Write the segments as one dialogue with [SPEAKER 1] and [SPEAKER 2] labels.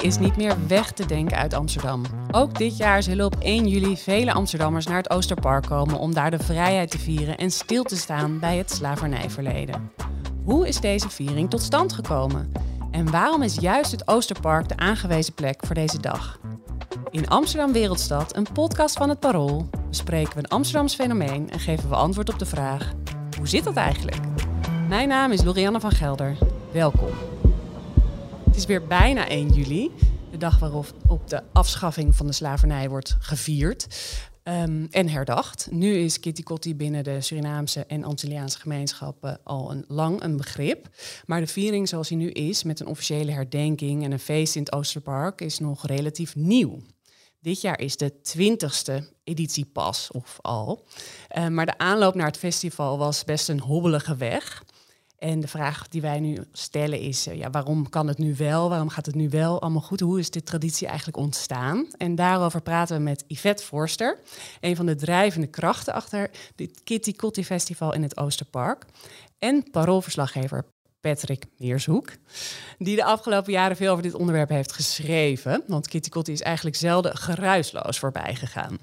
[SPEAKER 1] Is niet meer weg te denken uit Amsterdam. Ook dit jaar zullen op 1 juli vele Amsterdammers naar het Oosterpark komen om daar de vrijheid te vieren en stil te staan bij het slavernijverleden. Hoe is deze viering tot stand gekomen? En waarom is juist het Oosterpark de aangewezen plek voor deze dag? In Amsterdam Wereldstad, een podcast van het Parool, bespreken we een Amsterdams fenomeen en geven we antwoord op de vraag: hoe zit dat eigenlijk? Mijn naam is Lorianne van Gelder. Welkom. Het is weer bijna 1 juli, de dag waarop op de afschaffing van de slavernij wordt gevierd um, en herdacht. Nu is Kitty Kotti binnen de Surinaamse en Antilliaanse gemeenschappen al een lang een begrip. Maar de viering zoals die nu is, met een officiële herdenking en een feest in het Oosterpark, is nog relatief nieuw. Dit jaar is de twintigste editie pas, of al. Uh, maar de aanloop naar het festival was best een hobbelige weg. En de vraag die wij nu stellen is, uh, ja, waarom kan het nu wel? Waarom gaat het nu wel allemaal goed? Hoe is dit traditie eigenlijk ontstaan? En daarover praten we met Yvette Forster, een van de drijvende krachten achter dit Kitty Kotti Festival in het Oosterpark. En paroolverslaggever Patrick Meershoek, die de afgelopen jaren veel over dit onderwerp heeft geschreven. Want Kitty Kotti is eigenlijk zelden geruisloos voorbij gegaan.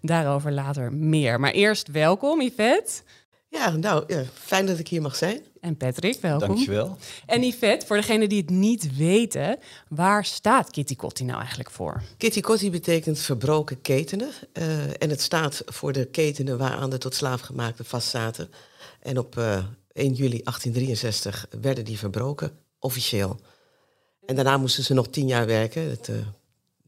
[SPEAKER 1] Daarover later meer. Maar eerst welkom, Yvette.
[SPEAKER 2] Ja, nou, ja, fijn dat ik hier mag zijn.
[SPEAKER 1] En Patrick, welkom.
[SPEAKER 3] Dankjewel.
[SPEAKER 1] En Yvette, voor degenen die het niet weten, waar staat Kitty Kotti nou eigenlijk voor?
[SPEAKER 2] Kitty Kotti betekent verbroken ketenen. Uh, en het staat voor de ketenen waaraan de tot slaafgemaakten vastzaten. En op uh, 1 juli 1863 werden die verbroken, officieel. En daarna moesten ze nog tien jaar werken. Het, uh,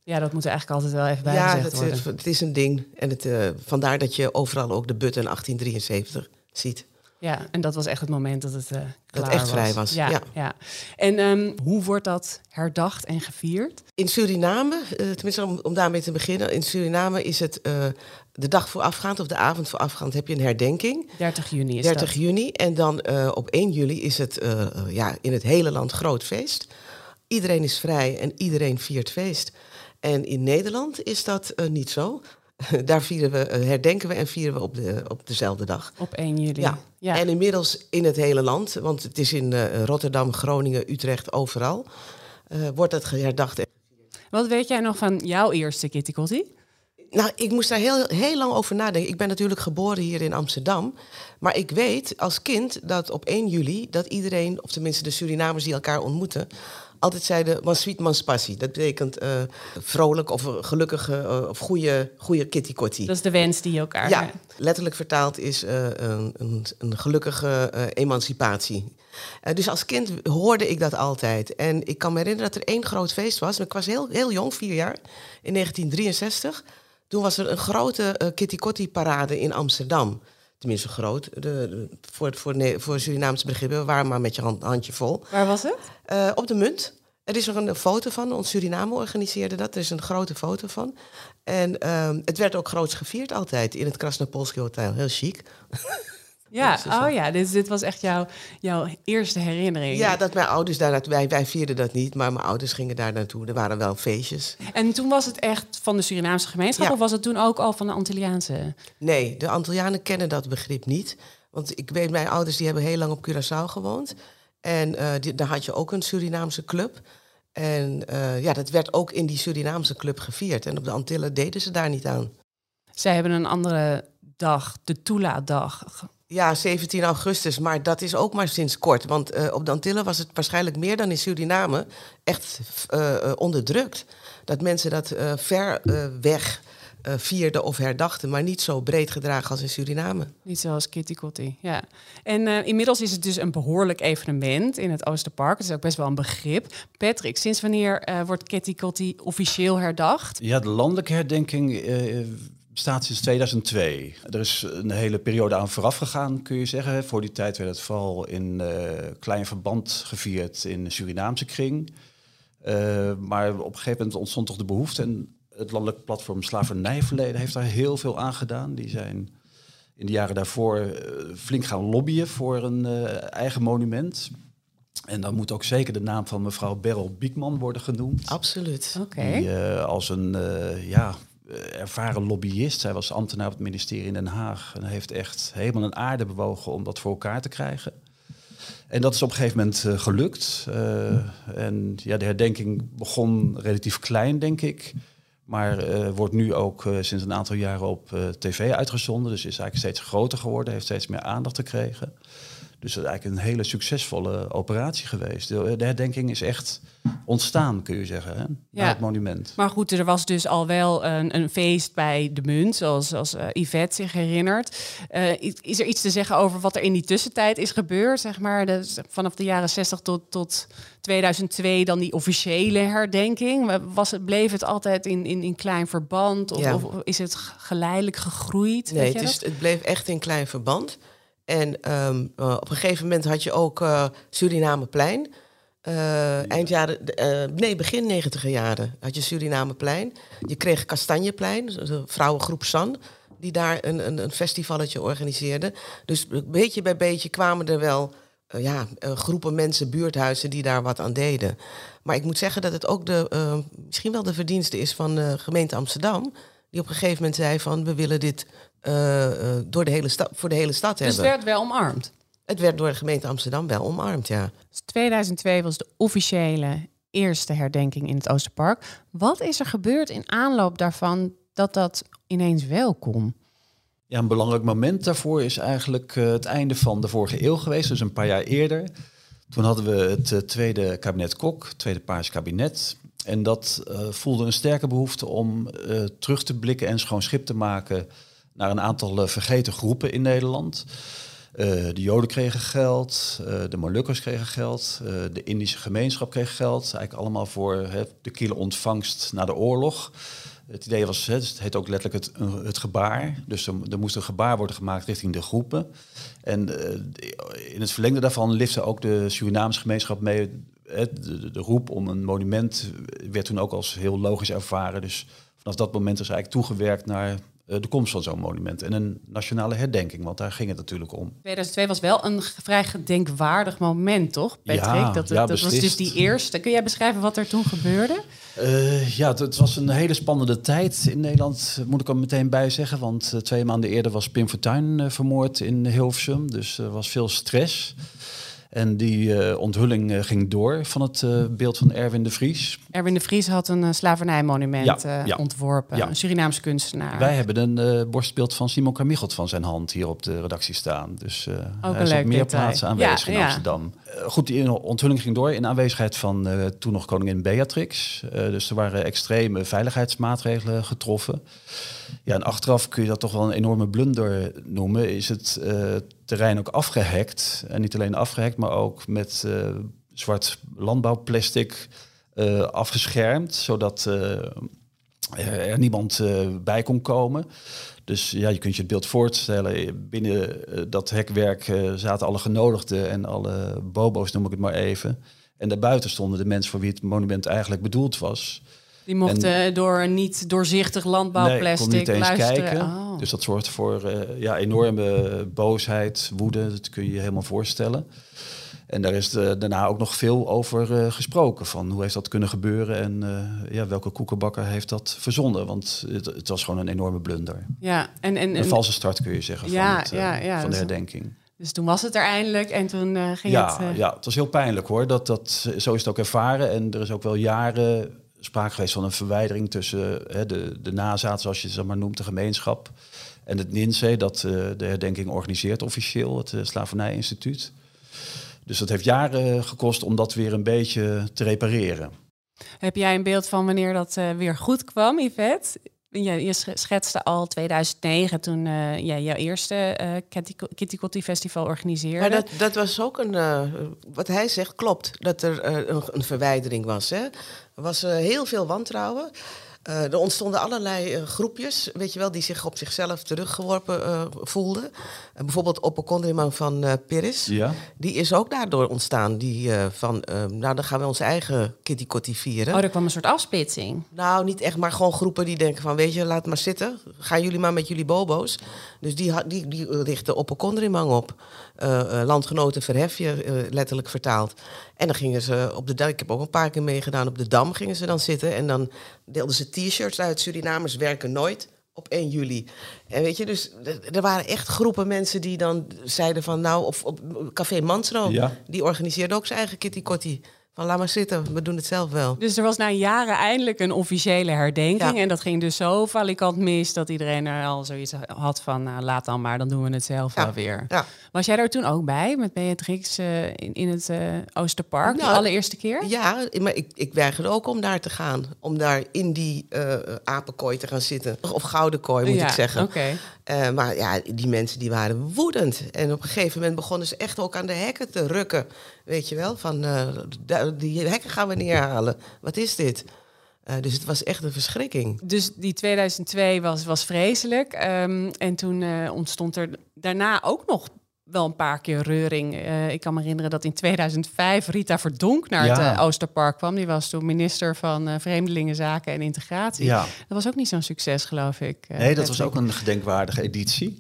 [SPEAKER 1] ja, dat moet er eigenlijk altijd wel even bij
[SPEAKER 2] ja,
[SPEAKER 1] gezegd
[SPEAKER 2] het,
[SPEAKER 1] worden.
[SPEAKER 2] het, het, is een ding. En het, uh, vandaar dat je overal ook de button 1873 ziet.
[SPEAKER 1] Ja, en dat was echt het moment dat het uh, klaar
[SPEAKER 2] dat echt vrij was.
[SPEAKER 1] Ja,
[SPEAKER 2] ja.
[SPEAKER 1] ja. En um, hoe wordt dat herdacht en gevierd?
[SPEAKER 2] In Suriname, uh, tenminste om, om, daarmee te beginnen, in Suriname is het uh, de dag voorafgaand of de avond voorafgaand heb je een herdenking.
[SPEAKER 1] 30 juni is
[SPEAKER 2] 30
[SPEAKER 1] dat.
[SPEAKER 2] juni en dan op 1 juli is het ja, in het hele land groot feest. Iedereen is vrij en iedereen viert feest. En in Nederland is dat niet zo. Daar vieren we, herdenken we en vieren we op, de, op dezelfde dag.
[SPEAKER 1] Op 1 juli.
[SPEAKER 2] Ja. ja. En inmiddels in het hele land, want het is in uh, Rotterdam, Groningen, Utrecht, overal, uh, wordt het herdacht.
[SPEAKER 1] Wat weet jij nog van jouw eerste Kitty Kotti?
[SPEAKER 2] Nou, ik moest daar heel, heel lang over nadenken. Ik ben natuurlijk geboren hier in Amsterdam. Maar ik weet als kind dat op 1 juli dat iedereen, of tenminste de Surinamers die elkaar ontmoeten, altijd zeiden man sweet man spassie. Dat betekent uh, vrolijk of gelukkige uh, of goede, goede kitty.
[SPEAKER 1] Dat is de wens die je elkaar...
[SPEAKER 2] Ja, letterlijk vertaald is uh, een, een, een, gelukkige emancipatie. dus als kind hoorde ik dat altijd. En ik kan me herinneren dat er één groot feest was. Ik was heel, heel jong, vier jaar, in 1963. Toen was er een grote kitty kotti parade in Amsterdam tenminste groot, de, de, voor, voor, voor Surinaamse begrippen, we waren maar met je hand, handje vol.
[SPEAKER 1] Waar was het?
[SPEAKER 2] Uh, op de munt. Er is nog een foto van, ons Suriname organiseerde dat, er is een grote foto van. En uh, het werd ook groots gevierd altijd in het Krasnopolski Hotel, heel chic.
[SPEAKER 1] Ja, oh ja, dit, dit was echt jouw, jouw eerste herinnering.
[SPEAKER 2] Ja, dat mijn ouders daar naartoe, wij, wij vierden dat niet, maar mijn ouders gingen daar naartoe. Er waren wel feestjes.
[SPEAKER 1] En toen was het echt van de Surinaamse gemeenschap
[SPEAKER 2] Ja.
[SPEAKER 1] of was het toen ook al van de Antilliaanse?
[SPEAKER 2] Nee, de Antillianen kennen dat begrip niet. Want ik weet, mijn ouders die hebben heel lang op Curaçao gewoond. En uh, die, daar had je ook een Surinaamse club. En uh, ja, dat werd ook in die Surinaamse club gevierd. En op de Antillen deden ze daar niet aan.
[SPEAKER 1] Zij hebben een andere dag, de Tula-dag.
[SPEAKER 2] Ja, 17 augustus, maar dat is ook maar sinds kort. Want uh, op de Antillen was het waarschijnlijk meer dan in Suriname echt uh, onderdrukt. Dat mensen dat uh, ver weg vierden of herdachten, maar niet zo breed gedragen als in Suriname.
[SPEAKER 1] Niet zoals Kitty Kotti, ja. En inmiddels is het dus een behoorlijk evenement in het Oosterpark. Het is ook best wel een begrip. Patrick, sinds wanneer wordt Kitty Kotti officieel herdacht?
[SPEAKER 3] Ja, de landelijke herdenking bestaat sinds 2002. Er is een hele periode aan vooraf gegaan, kun je zeggen. Voor die tijd werd het vooral in uh, klein verband gevierd in de Surinaamse kring. Uh, maar op een gegeven moment ontstond toch de behoefte. En het landelijk platform Slavernijverleden heeft daar heel veel aan gedaan. Die zijn in de jaren daarvoor flink gaan lobbyen voor een eigen monument. En dan moet ook zeker de naam van mevrouw Beryl Biekman worden genoemd.
[SPEAKER 2] Absoluut.
[SPEAKER 1] Oké.
[SPEAKER 3] Die als een ja, ervaren lobbyist, zij was ambtenaar op het ministerie in Den Haag en heeft echt helemaal een aarde bewogen om dat voor elkaar te krijgen. En dat is op een gegeven moment uh, gelukt. Uh, en ja, de herdenking begon relatief klein, denk ik. Maar wordt nu ook sinds een aantal jaren op tv uitgezonden. Dus is eigenlijk steeds groter geworden, heeft steeds meer aandacht gekregen. Dus dat is eigenlijk een hele succesvolle operatie geweest. De, herdenking is echt ontstaan, kun je zeggen, hè? Ja. het monument.
[SPEAKER 1] Maar goed, er was dus al wel een, een feest bij de munt, zoals, als uh, Yvette zich herinnert. Uh, is er iets te zeggen over wat er in die tussentijd is gebeurd? Zeg maar, de, vanaf de jaren 60 tot, tot 2002 dan die officiële herdenking. Was het, bleef het altijd in, in, in klein verband? Of, ja. of is het geleidelijk gegroeid?
[SPEAKER 2] Nee, het, is, het bleef echt in klein verband. En um, uh, op een gegeven moment had je ook uh, Surinameplein. Uh, eind jaren, nee, begin negentiger jaren had je Surinameplein. Je kreeg Kastanjeplein, de vrouwengroep San, die daar een, een, een festivalletje organiseerde. Dus beetje bij beetje kwamen er wel ja, groepen mensen, buurthuizen die daar wat aan deden. Maar ik moet zeggen dat het ook de, misschien wel de verdienste is van de gemeente Amsterdam. Die op een gegeven moment zei van we willen dit door de hele stad, voor de hele stad
[SPEAKER 1] dus
[SPEAKER 2] hebben.
[SPEAKER 1] Dus het werd wel omarmd?
[SPEAKER 2] Het werd door de gemeente Amsterdam wel omarmd, ja.
[SPEAKER 1] Dus 2002 was de officiële eerste herdenking in het Oosterpark. Wat is er gebeurd in aanloop daarvan dat dat ineens wel kon?
[SPEAKER 3] Ja, een belangrijk moment daarvoor is eigenlijk uh, het einde van de vorige eeuw geweest, dus een paar jaar eerder. Toen hadden we het uh, tweede kabinet Kok, het tweede Paars kabinet. En dat uh, voelde een sterke behoefte om terug te blikken en schoon schip te maken naar een aantal eh, vergeten groepen in Nederland. Uh, de Joden kregen geld, uh, de Molukkers kregen geld, de Indische gemeenschap kreeg geld. Eigenlijk allemaal voor de kiele ontvangst na de oorlog. Het idee was, hè, het heet ook letterlijk het, het gebaar. Dus er, moest een gebaar worden gemaakt richting de groepen. En in het verlengde daarvan lifte ook de Surinaamse gemeenschap mee. De, de, roep om een monument werd toen ook als heel logisch ervaren. Dus vanaf dat moment is eigenlijk toegewerkt naar eh, de komst van zo'n monument en een nationale herdenking, want daar ging het natuurlijk om.
[SPEAKER 1] 2002 was wel een vrij gedenkwaardig moment, toch, Patrick?
[SPEAKER 3] Ja,
[SPEAKER 1] dat,
[SPEAKER 3] ja,
[SPEAKER 1] dat was dus die eerste. Kun jij beschrijven wat er toen gebeurde?
[SPEAKER 3] Uh, ja, het, was een hele spannende tijd in Nederland, moet ik er meteen bij zeggen. Want uh, twee maanden eerder was Pim Fortuyn uh, vermoord in Hilversum, dus er was veel stress. En die uh, onthulling uh, ging door van het uh, beeld van Erwin de Vries.
[SPEAKER 1] Erwin de Vries had een slavernijmonument ja, ja, ontworpen, ja. een Surinaams kunstenaar.
[SPEAKER 3] Wij hebben een borstbeeld van Simon Carmichelt van zijn hand hier op de redactie staan. Dus
[SPEAKER 1] Ook
[SPEAKER 3] hij is op meer plaatsen aanwezig in Amsterdam. Goed, die onthulling ging door in aanwezigheid van toen nog koningin Beatrix. dus er waren extreme veiligheidsmaatregelen getroffen. Ja, en achteraf kun je dat toch wel een enorme blunder noemen. Is het terrein ook afgehekt. En niet alleen afgehekt, maar ook met zwart landbouwplastic afgeschermd, zodat er niemand bij kon komen. Dus ja, je kunt je het beeld voorstellen. Binnen dat hekwerk zaten alle genodigden en alle bobo's, noem ik het maar even. En daarbuiten stonden de mensen voor wie het monument eigenlijk bedoeld was.
[SPEAKER 1] Die mochten en, door niet doorzichtig landbouwplastic
[SPEAKER 3] nee, niet eens
[SPEAKER 1] luisteren.
[SPEAKER 3] kijken.
[SPEAKER 1] Oh.
[SPEAKER 3] Dus dat zorgt voor uh, ja, enorme boosheid, woede. Dat kun je je helemaal voorstellen. En daar is de, daarna ook nog veel over uh, gesproken. Van hoe heeft dat kunnen gebeuren en uh, ja, welke koekenbakker heeft dat verzonnen? Want het, het, was gewoon een enorme blunder.
[SPEAKER 1] Ja, en, en,
[SPEAKER 3] een valse start kun je zeggen
[SPEAKER 1] ja,
[SPEAKER 3] van, het,
[SPEAKER 1] ja, ja,
[SPEAKER 3] van de
[SPEAKER 1] dus-
[SPEAKER 3] herdenking.
[SPEAKER 1] Dus toen was het er eindelijk en toen ging
[SPEAKER 3] ja,
[SPEAKER 1] het...
[SPEAKER 3] Ja, het was heel pijnlijk hoor. Dat, dat, zo is het ook ervaren. En er is ook wel jaren sprake geweest van een verwijdering tussen hè, de, de nazaat, zoals je ze maar noemt, de gemeenschap. En het NINSE, dat uh, de herdenking organiseert officieel, het uh, Slavernijinstituut. Dus dat heeft jaren gekost om dat weer een beetje te repareren.
[SPEAKER 1] Heb jij een beeld van wanneer dat uh, weer goed kwam, Yvette? Je, je schetste al 2009 toen uh, jij jouw eerste uh, Kitty, Kitty Kotti Festival organiseerde.
[SPEAKER 2] Maar dat, dat was ook een, uh, wat hij zegt klopt, dat er een, een, verwijdering was. Hè? Er was heel veel wantrouwen. Eh, er ontstonden allerlei eh, groepjes, weet je wel, die zich op zichzelf teruggeworpen eh, voelden. Uh, bijvoorbeeld Opokondriman van uh, Piris.
[SPEAKER 3] Ja.
[SPEAKER 2] Die is ook daardoor ontstaan. Die van, nou dan gaan we onze eigen kitty kotti vieren.
[SPEAKER 1] Oh, er kwam een soort afsplitsing.
[SPEAKER 2] Nou, niet echt, maar gewoon groepen die denken van, weet je, laat maar zitten. Gaan jullie maar met jullie bobo's. Dus die, die, die richten Opokondriman op. landgenoten verhef je, letterlijk vertaald. En dan gingen ze op de Dam, ik heb ook een paar keer meegedaan, op de Dam gingen ze dan zitten. En dan deelden ze t-shirts uit. Surinamers werken nooit op 1 juli. En weet je, dus er waren echt groepen mensen die dan zeiden van... nou, of op Café Mansro,
[SPEAKER 3] Ja.
[SPEAKER 2] die organiseerde ook zijn eigen kitty kotti. Van laat maar zitten, we doen het zelf wel.
[SPEAKER 1] Dus er was na jaren eindelijk een officiële herdenking.
[SPEAKER 2] Ja.
[SPEAKER 1] En dat ging dus zo valikant mis dat iedereen er al zoiets had van... Nou, laat dan maar, dan doen we het zelf
[SPEAKER 2] Ja.
[SPEAKER 1] wel weer.
[SPEAKER 2] Ja.
[SPEAKER 1] Was jij daar toen ook bij met Beatrix eh, in, in het eh, Oosterpark? de
[SPEAKER 2] Nou,
[SPEAKER 1] allereerste keer?
[SPEAKER 2] Ja, maar ik, ik weigerde ook om daar te gaan. Om daar in die eh, apenkooi te gaan zitten. Of gouden kooi, moet ik zeggen.
[SPEAKER 1] Oké.
[SPEAKER 2] Eh, maar ja, die mensen die waren woedend. En op een gegeven moment begonnen ze echt ook aan de hekken te rukken. Weet je wel, van eh, die hekken gaan we neerhalen. Wat is dit? Eh, dus het was echt een verschrikking.
[SPEAKER 1] Dus die 2002 was, was vreselijk. Ehm, en toen ontstond er daarna ook nog wel een paar keer reuring. Eh, ik kan me herinneren dat in 2005 Rita Verdonk naar
[SPEAKER 3] Ja.
[SPEAKER 1] het eh, Oosterpark kwam. Die was toen minister van eh, Vreemdelingenzaken en Integratie.
[SPEAKER 3] Ja.
[SPEAKER 1] Dat was ook niet zo'n succes, geloof ik.
[SPEAKER 3] Nee, dat was ook een gedenkwaardige editie.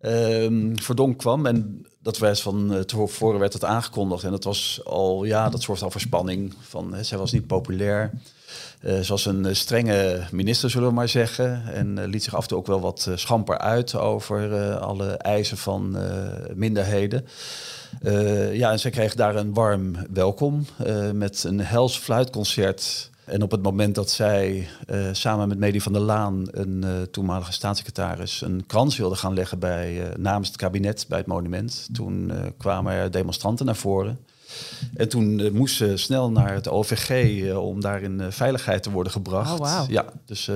[SPEAKER 3] Ehm Verdonk kwam en dat werd van tevoren werd het aangekondigd. En dat was al, ja, dat zorgde al voor spanning. Van, hè, zij was niet populair. Eh, ze was een eh, strenge minister, zullen we maar zeggen. En eh, liet zich af en toe ook wel wat schamper uit over alle eisen van minderheden. Ja, en zij kreeg daar een warm welkom met een hels fluitconcert. En op het moment dat zij samen met Medi van der Laan, een toenmalige staatssecretaris, een krans wilde gaan leggen bij, namens het kabinet bij het monument, toen kwamen er demonstranten naar voren. En toen eh, moest ze snel naar het OVG eh, om daar in eh, veiligheid te worden gebracht.
[SPEAKER 1] Oh.
[SPEAKER 3] Ja, dus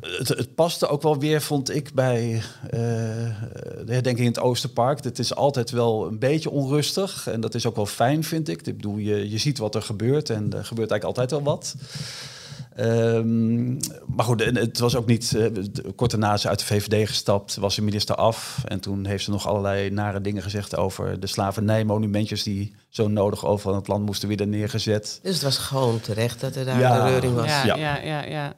[SPEAKER 3] het, het paste ook wel weer, vond ik, bij de herdenking in het Oosterpark. Het is altijd wel een beetje onrustig en dat is ook wel fijn, vind ik. Ik bedoel, je, je ziet wat er gebeurt en er gebeurt eigenlijk altijd wel wat. Ehm, maar goed, het was ook niet. eh, kort daarna is ze uit de VVD gestapt, was de minister af. En toen heeft ze nog allerlei nare dingen gezegd over de slavernijmonumentjes die zo nodig overal in het land moesten worden neergezet.
[SPEAKER 2] Dus het was gewoon terecht dat er daar
[SPEAKER 3] Ja.
[SPEAKER 2] de reuring was.
[SPEAKER 1] Ja,
[SPEAKER 3] Ja.
[SPEAKER 1] ja, ja, ja.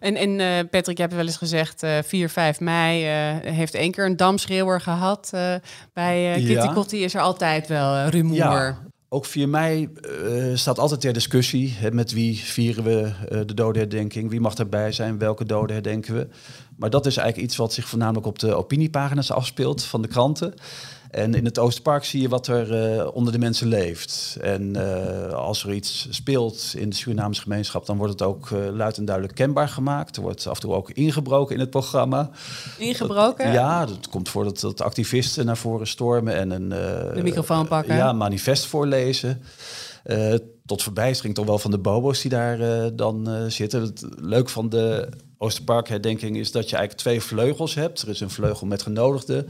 [SPEAKER 1] En, en eh, Patrick, je hebt wel eens gezegd, eh 4, 5 mei eh, heeft één keer een damschreeuwer gehad. eh, bij Kitty
[SPEAKER 3] Ja.
[SPEAKER 1] Kotti is er altijd wel rumoer.
[SPEAKER 3] Ook 4 mei eh, staat altijd ter discussie. Met wie vieren we eh, de dodenherdenking? Wie mag erbij zijn? Welke doden herdenken we? Maar dat is eigenlijk iets wat zich voornamelijk op de opiniepagina's afspeelt van de kranten. En in het Oosterpark zie je wat er eh, onder de mensen leeft. En eh, als er iets speelt in de Surinaamse gemeenschap, dan wordt het ook eh, luid en duidelijk kenbaar gemaakt. Er wordt af en toe ook ingebroken in het programma.
[SPEAKER 1] Ingebroken?
[SPEAKER 3] Ja, het komt voor dat, dat activisten naar voren stormen en een...
[SPEAKER 1] De microfoon pakken.
[SPEAKER 3] Ja, een manifest voorlezen. Tot verbijstering toch wel van de bobo's die daar dan zitten. Het leuk van de Oosterparkherdenking is dat je eigenlijk twee vleugels hebt. Er is een vleugel met genodigden.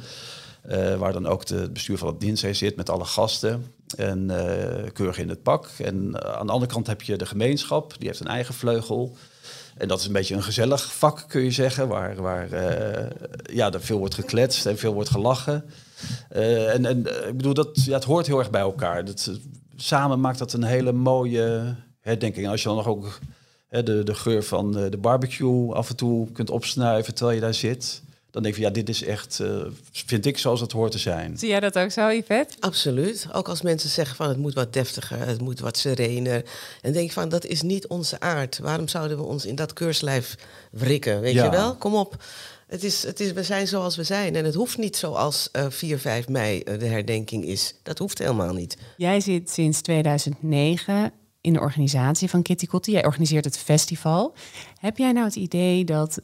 [SPEAKER 3] Eh, waar dan ook de, het bestuur van het Dinzee zit met alle gasten. En eh, keurig in het pak. En eh, aan de andere kant heb je de gemeenschap. Die heeft een eigen vleugel. En dat is een beetje een gezellig vak, kun je zeggen. Waar, waar ja, er veel wordt gekletst en veel wordt gelachen. En en ik bedoel, dat, ja, het hoort heel erg bij elkaar. Dat, samen maakt dat een hele mooie herdenking. En als je dan nog ook hè, de, de geur van de barbecue af en toe kunt opsnuiven terwijl je daar zit. Dan denk je, ja, dit is echt, eh, vind ik zoals het hoort te zijn.
[SPEAKER 1] Zie jij dat ook zo, Yvette?
[SPEAKER 2] Absoluut. Ook als mensen zeggen van het moet wat deftiger, het moet wat serener. En denk ik van dat is niet onze aard. Waarom zouden we ons in dat keurslijf wrikken? Weet
[SPEAKER 3] Ja.
[SPEAKER 2] je wel? Kom op. Het is, het is, we zijn zoals we zijn. En het hoeft niet zoals eh 4, 5 mei eh, de herdenking is. Dat hoeft helemaal niet.
[SPEAKER 1] Jij zit sinds 2009 in de organisatie van Kitty Kotti. Jij organiseert het festival. Heb jij nou het idee dat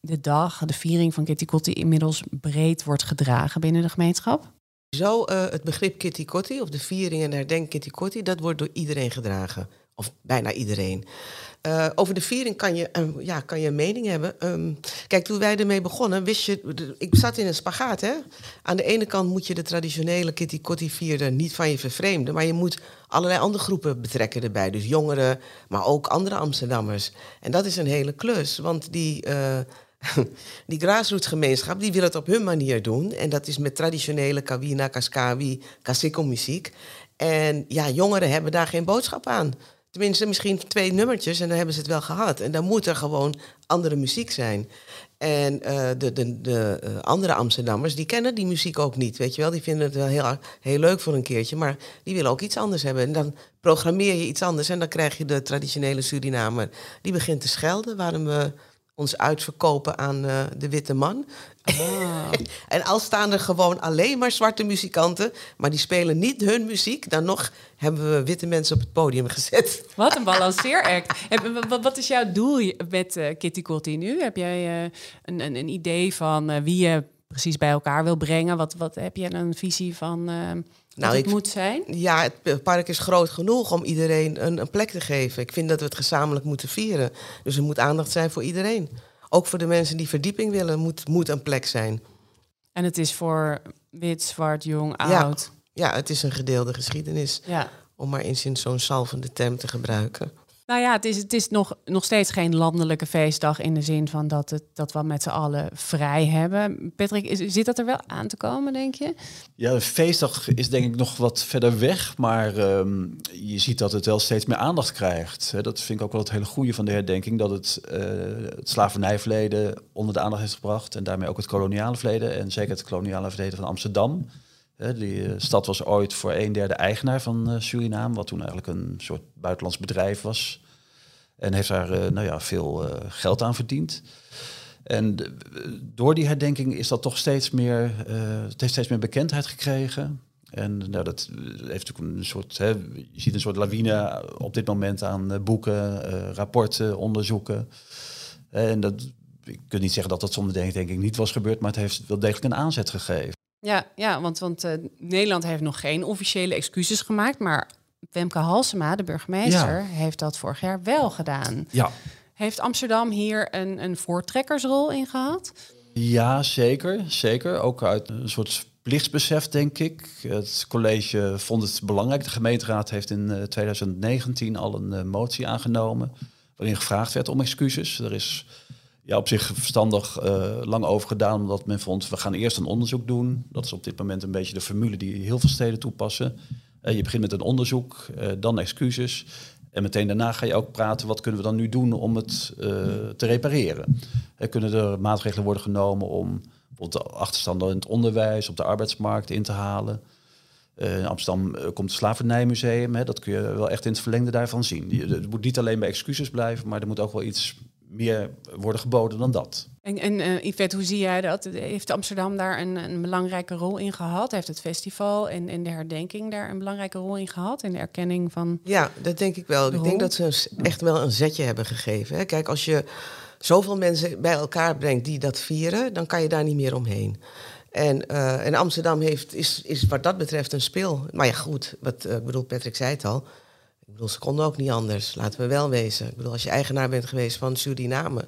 [SPEAKER 1] de dag, de viering van Kitty Kotti... inmiddels breed wordt gedragen binnen de gemeenschap?
[SPEAKER 2] Zo, eh, het begrip Kitty Kotti, of de viering en de herdenking Kitty Kotti, dat wordt door iedereen gedragen. Of bijna iedereen. Uh, over de viering kan je, uh, ja, kan je een mening hebben. Um, kijk, toen wij ermee begonnen, wist je... Ik zat in een spagaat, hè. Aan de ene kant moet je de traditionele Kitty Kotti vieren niet van je vervreemden... maar je moet allerlei andere groepen betrekken erbij. Dus jongeren, maar ook andere Amsterdammers. En dat is een hele klus, want die... Uh, die grassrootsgemeenschap die wil het op hun manier doen. En dat is met traditionele kawina, kaskawi, kasiko muziek. En ja, jongeren hebben daar geen boodschap aan. Tenminste, misschien twee nummertjes en dan hebben ze het wel gehad. En dan moet er gewoon andere muziek zijn. En uh, de, de, de uh, andere Amsterdammers, die kennen die muziek ook niet. Weet je wel, die vinden het wel heel, heel leuk voor een keertje. Maar die willen ook iets anders hebben. En dan programmeer je iets anders. En dan krijg je de traditionele Surinamer. Die begint te schelden. Waarom we ons uitverkopen aan uh, de witte man. Ah. en al staan er gewoon alleen maar zwarte muzikanten, maar die spelen niet hun muziek, dan nog hebben we witte mensen op het podium gezet.
[SPEAKER 1] Wat een balanceeract. wat is jouw doel met uh, Kitty Kotti nu? Heb jij uh, een, een, een, idee van wie je precies bij elkaar wil brengen? Wat, wat heb je een visie van nou, het ik, moet zijn?
[SPEAKER 2] Ja, het park is groot genoeg om iedereen een, een, plek te geven. Ik vind dat we het gezamenlijk moeten vieren. Dus er moet aandacht zijn voor iedereen. Ook voor de mensen die verdieping willen, moet, moet een plek zijn.
[SPEAKER 1] En het is voor wit, zwart, jong, oud.
[SPEAKER 2] Ja, ja het is een gedeelde geschiedenis. Ja. Om maar eens in zo'n salvende term te gebruiken.
[SPEAKER 1] Nou ja, het is, het is nog, nog steeds geen landelijke feestdag in de zin van dat, het, dat we met z'n allen vrij hebben. Patrick, zit dat er wel aan te komen, denk je?
[SPEAKER 3] Ja, de feestdag is denk ik nog wat verder weg, maar ehm, je ziet dat het wel steeds meer aandacht krijgt. Dat vind ik ook wel het hele goede van de herdenking, dat het, uh, het slavernijverleden onder de aandacht heeft gebracht en daarmee ook het koloniale verleden en zeker het koloniale verleden van Amsterdam. Die eh, stad was ooit voor een derde eigenaar van uh, Suriname, wat toen eigenlijk een soort buitenlands bedrijf was. En heeft daar uh, nou ja, veel geld aan verdiend. En door die herdenking is dat toch steeds meer, het heeft steeds meer bekendheid gekregen. En nou, dat heeft natuurlijk een soort, hè, je ziet een soort lawine op dit moment aan boeken, rapporten, onderzoeken. En dat, ik kan niet zeggen dat dat zonder denk ik niet was gebeurd, maar het heeft wel degelijk een aanzet gegeven.
[SPEAKER 1] Ja, ja want, want uh, Nederland heeft nog geen officiële excuses gemaakt, maar Wemke Halsema, de burgemeester, heeft dat vorig jaar wel gedaan. Ja. Heeft Amsterdam hier een, een voortrekkersrol in gehad?
[SPEAKER 3] Ja, zeker. Zeker. Ook uit een soort plichtsbesef, denk ik. Het college vond het belangrijk. De gemeenteraad heeft in 2019 eh, al een uh, motie aangenomen... waarin gevraagd werd om excuses. Er is ja, op zich verstandig uh, lang over gedaan, omdat men vond, we gaan eerst een onderzoek doen. Dat is op dit moment een beetje de formule die heel veel steden toepassen. Uh, je begint met een onderzoek, uh, dan excuses. En meteen daarna ga je ook praten, wat kunnen we dan nu doen om het te repareren? kunnen er maatregelen worden genomen om bijvoorbeeld de achterstanden in het onderwijs, op de arbeidsmarkt in te halen? in Amsterdam komt het Slavernijmuseum, hè, dat kun je wel echt in het verlengde daarvan zien. Het moet niet alleen bij excuses blijven, maar er moet ook wel iets meer worden geboden dan dat.
[SPEAKER 1] En, en uh, Yvette, hoe zie jij dat? Heeft Amsterdam daar een, een belangrijke rol in gehad? Heeft het festival en, en de herdenking daar een belangrijke rol in gehad? In de erkenning van.
[SPEAKER 2] Ja, dat denk ik wel. Ik denk dat ze echt wel een zetje hebben gegeven. Hè. Kijk, als je zoveel mensen bij elkaar brengt die dat vieren, dan kan je daar niet meer omheen. En, uh, en Amsterdam heeft, is, is wat dat betreft een speel. Maar ja, goed, wat uh, bedoel, Patrick zei het al. Ik bedoel, ze konden ook niet anders. Laten we wel wezen. Ik bedoel, als je eigenaar bent geweest van Suriname,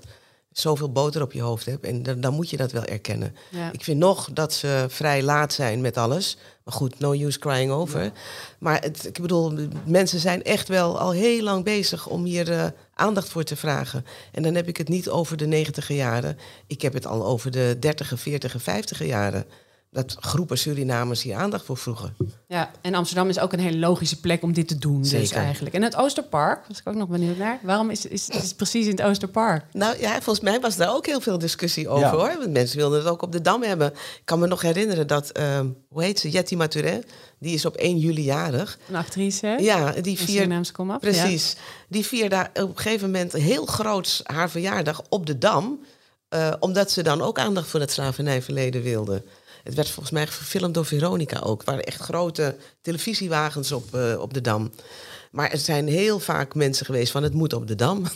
[SPEAKER 2] zoveel boter op je hoofd hebt, en dan, dan moet je dat wel erkennen. Ik vind nog dat ze vrij laat zijn met alles. Maar goed, no use crying over. Maar het, ik bedoel, mensen zijn echt wel al heel lang bezig om hier uh, aandacht voor te vragen. En dan heb ik het niet over de negentiger jaren. Ik heb het al over de dertiger, veertiger, vijftiger jaren dat groepen Surinamers hier aandacht voor vroegen.
[SPEAKER 1] Ja, en Amsterdam is ook een hele logische plek om dit te doen, dus Zeker. dus eigenlijk. En het Oosterpark, was ik ook nog benieuwd naar. Waarom is, is, is het precies in het Oosterpark?
[SPEAKER 2] Nou ja, volgens mij was daar ook heel veel discussie over, hoor. Want mensen wilden het ook op de Dam hebben. Ik kan me nog herinneren dat, uh, hoe heet ze, Jetty Maturin... die is op 1 juli jarig.
[SPEAKER 1] Een actrice, hè?
[SPEAKER 2] Ja, die
[SPEAKER 1] vier komaf.
[SPEAKER 2] Precies. Die vier daar op een gegeven moment heel groot haar verjaardag op de Dam... Uh, omdat ze dan ook aandacht voor het slavernijverleden wilde. Het werd volgens mij gefilmd door Veronica ook. Er waren echt grote televisiewagens op, uh, op de Dam. Maar er zijn heel vaak mensen geweest van het moet op de Dam.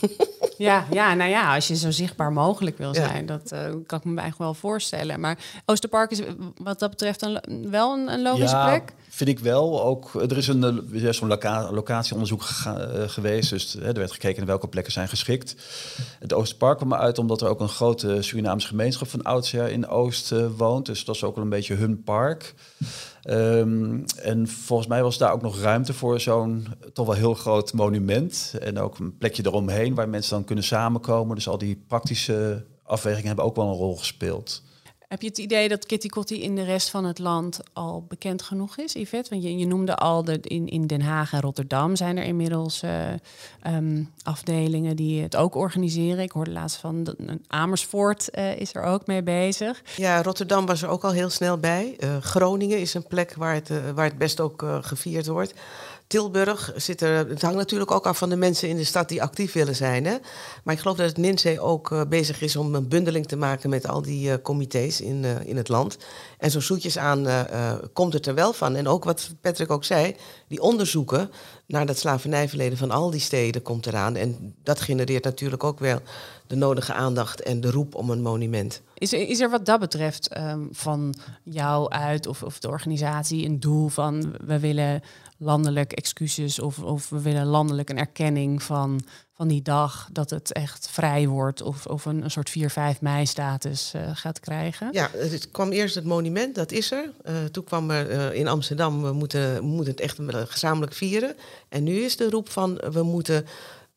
[SPEAKER 1] Ja, ja, nou ja, als je zo zichtbaar mogelijk wil zijn, dat uh, kan ik me eigenlijk wel voorstellen. Maar Oosterpark is wat dat betreft een, wel een, een logische ja, plek?
[SPEAKER 3] Vind ik wel. Ook, er is een loca locatieonderzoek geweest. Dus hè, er werd gekeken naar welke plekken zijn geschikt. Het Oosterpark kwam uit omdat er ook een grote Surinaamse gemeenschap van oudsher in Oost woont. Dus dat is ook wel een beetje hun park. Um, en volgens mij was daar ook nog ruimte voor zo'n toch wel heel groot monument. En ook een plekje eromheen waar mensen dan kunnen samenkomen. Dus al die praktische afwegingen hebben ook wel een rol gespeeld.
[SPEAKER 1] Heb je het idee dat Kitty Kotti in de rest van het land al bekend genoeg is, Yvette? Want je, noemde al, de, in, in Den Haag en Rotterdam zijn er inmiddels uh, um, afdelingen die het ook organiseren. Ik hoorde laatst van Amersfoort uh, is er ook mee bezig.
[SPEAKER 2] Ja, Rotterdam was er ook al heel snel bij. Uh, Groningen is een plek waar het, waar het best ook gevierd wordt. Tilburg zit er. Het hangt natuurlijk ook af van de mensen in de stad die actief willen zijn. Hè? Maar ik geloof dat het NINSE ook bezig is om een bundeling te maken met al die uh, in, uh, in het land. En zo zoetjes aan komt het er wel van. En ook wat Patrick ook zei, die onderzoeken naar dat slavernijverleden van al die steden komt eraan. En dat genereert natuurlijk ook wel de nodige aandacht en de roep om een monument.
[SPEAKER 1] Is er, is er wat dat betreft um, van jou uit of, of de organisatie een doel van we willen landelijk excuses of, of we willen landelijk een erkenning van, van die dag dat het echt vrij wordt of, of een, een soort 4-5 mei status uh, gaat krijgen?
[SPEAKER 2] Ja, het kwam eerst het monument, dat is er. Uh, toen kwam er uh, in Amsterdam, we moeten, we moeten het echt gezamenlijk vieren. En nu is de roep van we moeten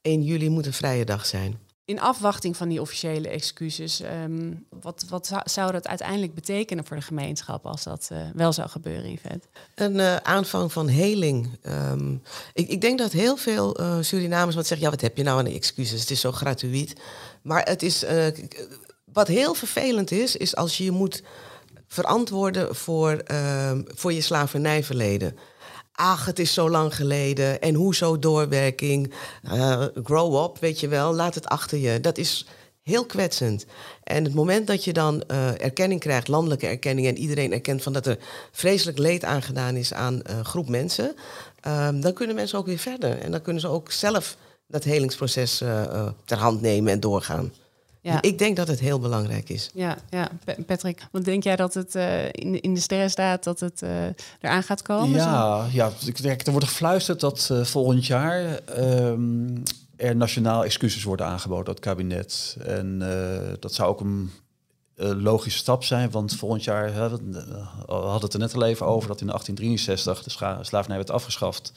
[SPEAKER 2] 1 juli moet een vrije dag zijn
[SPEAKER 1] in afwachting van die officiële excuses, um, wat, wat zou, dat uiteindelijk betekenen voor de gemeenschap als dat uh, wel zou gebeuren, Yvette?
[SPEAKER 2] Een uh, aanvang van heling. Um, ik, ik, denk dat heel veel uh, Surinamers wat zeggen, ja, wat heb je nou aan de excuses? Het is zo gratuit. Maar het is, wat heel vervelend is, is als je je moet verantwoorden voor, ehm, voor je slavernijverleden ach, het is zo lang geleden. En hoezo doorwerking? Uh, grow up, weet je wel, laat het achter je. Dat is heel kwetsend. En het moment dat je dan uh, erkenning krijgt, landelijke erkenning, en iedereen erkent van dat er vreselijk leed aangedaan is aan een groep mensen, um, dan kunnen mensen ook weer verder. En dan kunnen ze ook zelf dat helingsproces ter hand nemen en doorgaan. Ja. Ik denk dat het heel belangrijk is.
[SPEAKER 1] Ja, ja. Patrick, want denk jij dat het uh, in, de, in de sterren staat dat het uh, eraan gaat komen?
[SPEAKER 3] Ja, ja er wordt gefluisterd dat uh, volgend jaar um, er nationaal excuses worden aangeboden door het kabinet. En dat zou ook een logische stap zijn, want volgend jaar, hè, we hadden het er net al even over, dat in 1863 de slavernij werd afgeschaft.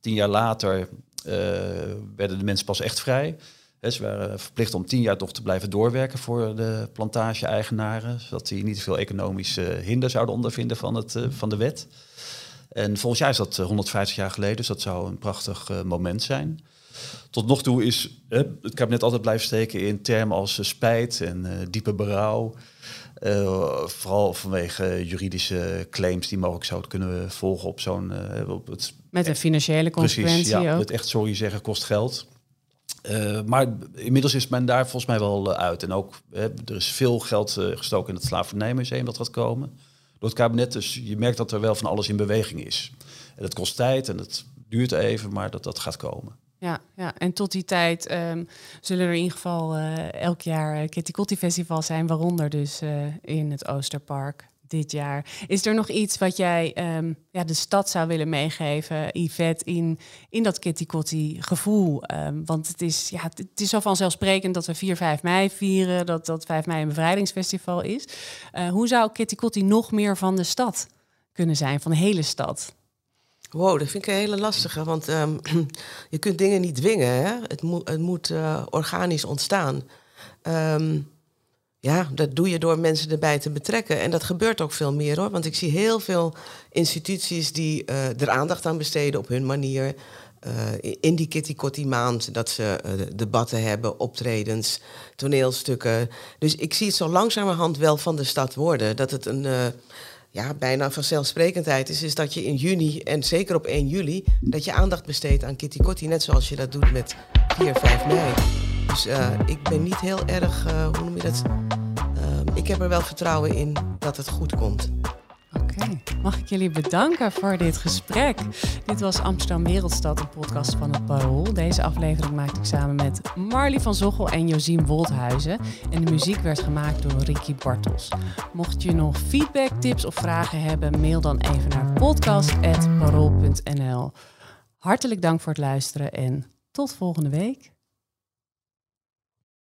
[SPEAKER 3] Tien jaar later werden de mensen pas echt vrij ze waren verplicht om tien jaar toch te blijven doorwerken voor de plantage-eigenaren, zodat die niet te veel economische hinder zouden ondervinden van, het, eh, van de wet. En volgens jaar is dat 150 jaar geleden, dus dat zou een prachtig uh, moment zijn. Tot nog toe is uh, het kabinet altijd blijven steken in termen als spijt en diepe berouw. vooral vanwege juridische claims die mogelijk zouden kunnen volgen op zo'n...
[SPEAKER 1] Met een financiële consequentie
[SPEAKER 3] Precies, ja, Het echt sorry zeggen kost geld. Uh, maar inmiddels is men daar volgens mij wel eh, uit. En ook, hè, er is veel geld uh, gestoken in het slavernijmuseum dat gaat komen door het kabinet. Dus je merkt dat er wel van alles in beweging is. En dat kost tijd en het duurt even, maar dat dat gaat komen.
[SPEAKER 1] Ja, ja. en tot die tijd um, zullen er in ieder geval uh, elk jaar Kitty Kotti Festival zijn, waaronder dus in het Oosterpark dit jaar. Is er nog iets wat jij um, ja, de stad zou willen meegeven, Yvette, in, in dat Kitty Kotti gevoel? Um, want het is, ja, het is zo vanzelfsprekend dat we 4, 5 mei vieren, dat, dat 5 mei een bevrijdingsfestival is. Uh, hoe zou Kitty Kotti nog meer van de stad kunnen zijn, van de hele stad?
[SPEAKER 2] Wow, dat vind ik een hele lastige, want um, je kunt dingen niet dwingen. Hè? Het, moet het moet uh, organisch ontstaan. Ja, dat doe je door mensen erbij te betrekken. En dat gebeurt ook veel meer hoor. Want ik zie heel veel instituties die uh, er aandacht aan besteden op hun manier. Uh, in die Kitty Kotti maand dat ze uh, debatten hebben, optredens, toneelstukken. Dus ik zie het zo langzamerhand wel van de stad worden. Dat het een ja, bijna vanzelfsprekendheid is, is dat je in juni en zeker op 1 juli, dat je aandacht besteedt aan Kitty Kotti. Net zoals je dat doet met 4, 5 mei. Dus uh, ik ben niet heel erg, uh, hoe noem je dat? Uh, ik heb er wel vertrouwen in dat het goed komt.
[SPEAKER 1] Oké, Oké, mag ik jullie bedanken voor dit gesprek. Dit was Amsterdam Wereldstad, een podcast van het Parool. Deze aflevering maakte ik samen met Marley van Zochel en Josien Woldhuizen. En de muziek werd gemaakt door Ricky Bartels. Mocht je nog feedback, tips of vragen hebben, mail dan even naar podcast.parool.nl. Hartelijk dank voor het luisteren en tot volgende week.